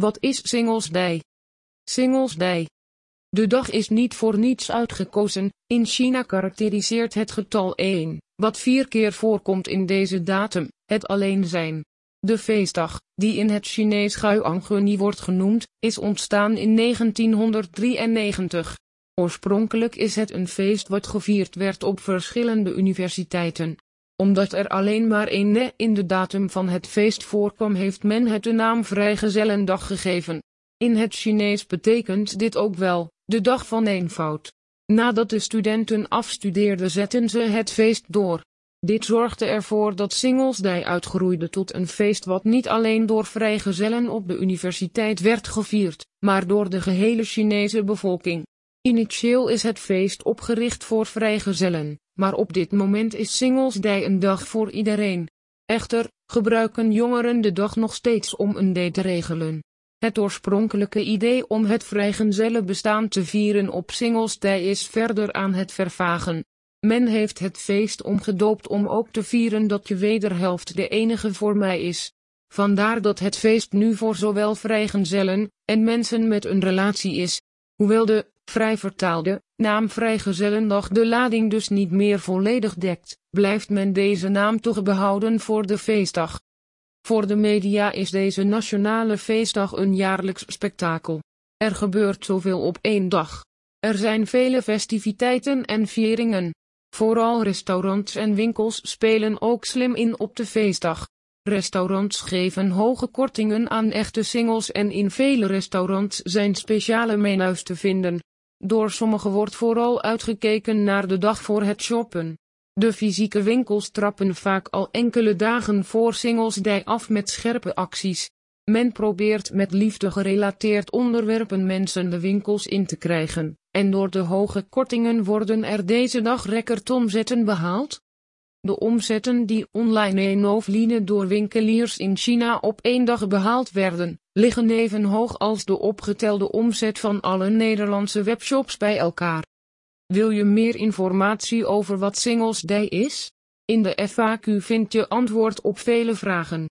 Wat is Singles Day? Singles Day. De dag is niet voor niets uitgekozen, in China karakteriseert het getal 1, wat vier keer voorkomt in deze datum, het alleen zijn. De feestdag, die in het Chinees Guanguni wordt genoemd, is ontstaan in 1993. Oorspronkelijk is het een feest wat gevierd werd op verschillende universiteiten. Omdat er alleen maar één ne in de datum van het feest voorkwam heeft men het de naam Vrijgezellendag gegeven. In het Chinees betekent dit ook wel, de dag van eenvoud. Nadat de studenten afstudeerden zetten ze het feest door. Dit zorgde ervoor dat Singles Day uitgroeide tot een feest wat niet alleen door vrijgezellen op de universiteit werd gevierd, maar door de gehele Chinese bevolking. Initieel is het feest opgericht voor vrijgezellen, maar op dit moment is Singles Day een dag voor iedereen. Echter, gebruiken jongeren de dag nog steeds om een date te regelen. Het oorspronkelijke idee om het vrijgezellenbestaan te vieren op Singles Day is verder aan het vervagen. Men heeft het feest omgedoopt om ook te vieren dat je wederhelft de enige voor mij is. Vandaar dat het feest nu voor zowel vrijgezellen en mensen met een relatie is. Hoewel de, vrij vertaalde, naam vrijgezellendag de lading dus niet meer volledig dekt, blijft men deze naam toch behouden voor de feestdag. Voor de media is deze nationale feestdag een jaarlijks spektakel. Er gebeurt zoveel op één dag. Er zijn vele festiviteiten en vieringen. Vooral restaurants en winkels spelen ook slim in op de feestdag. Restaurants geven hoge kortingen aan echte singles en in vele restaurants zijn speciale menus te vinden. Door sommigen wordt vooral uitgekeken naar de dag voor het shoppen. De fysieke winkels trappen vaak al enkele dagen voor Singles Day af met scherpe acties. Men probeert met liefde gerelateerd onderwerpen mensen de winkels in te krijgen, en door de hoge kortingen worden er deze dag recordomzetten behaald. De omzetten die online en offline door winkeliers in China op één dag behaald werden, liggen even hoog als de opgetelde omzet van alle Nederlandse webshops bij elkaar. Wil je meer informatie over wat Singles Day is? In de FAQ vind je antwoord op vele vragen.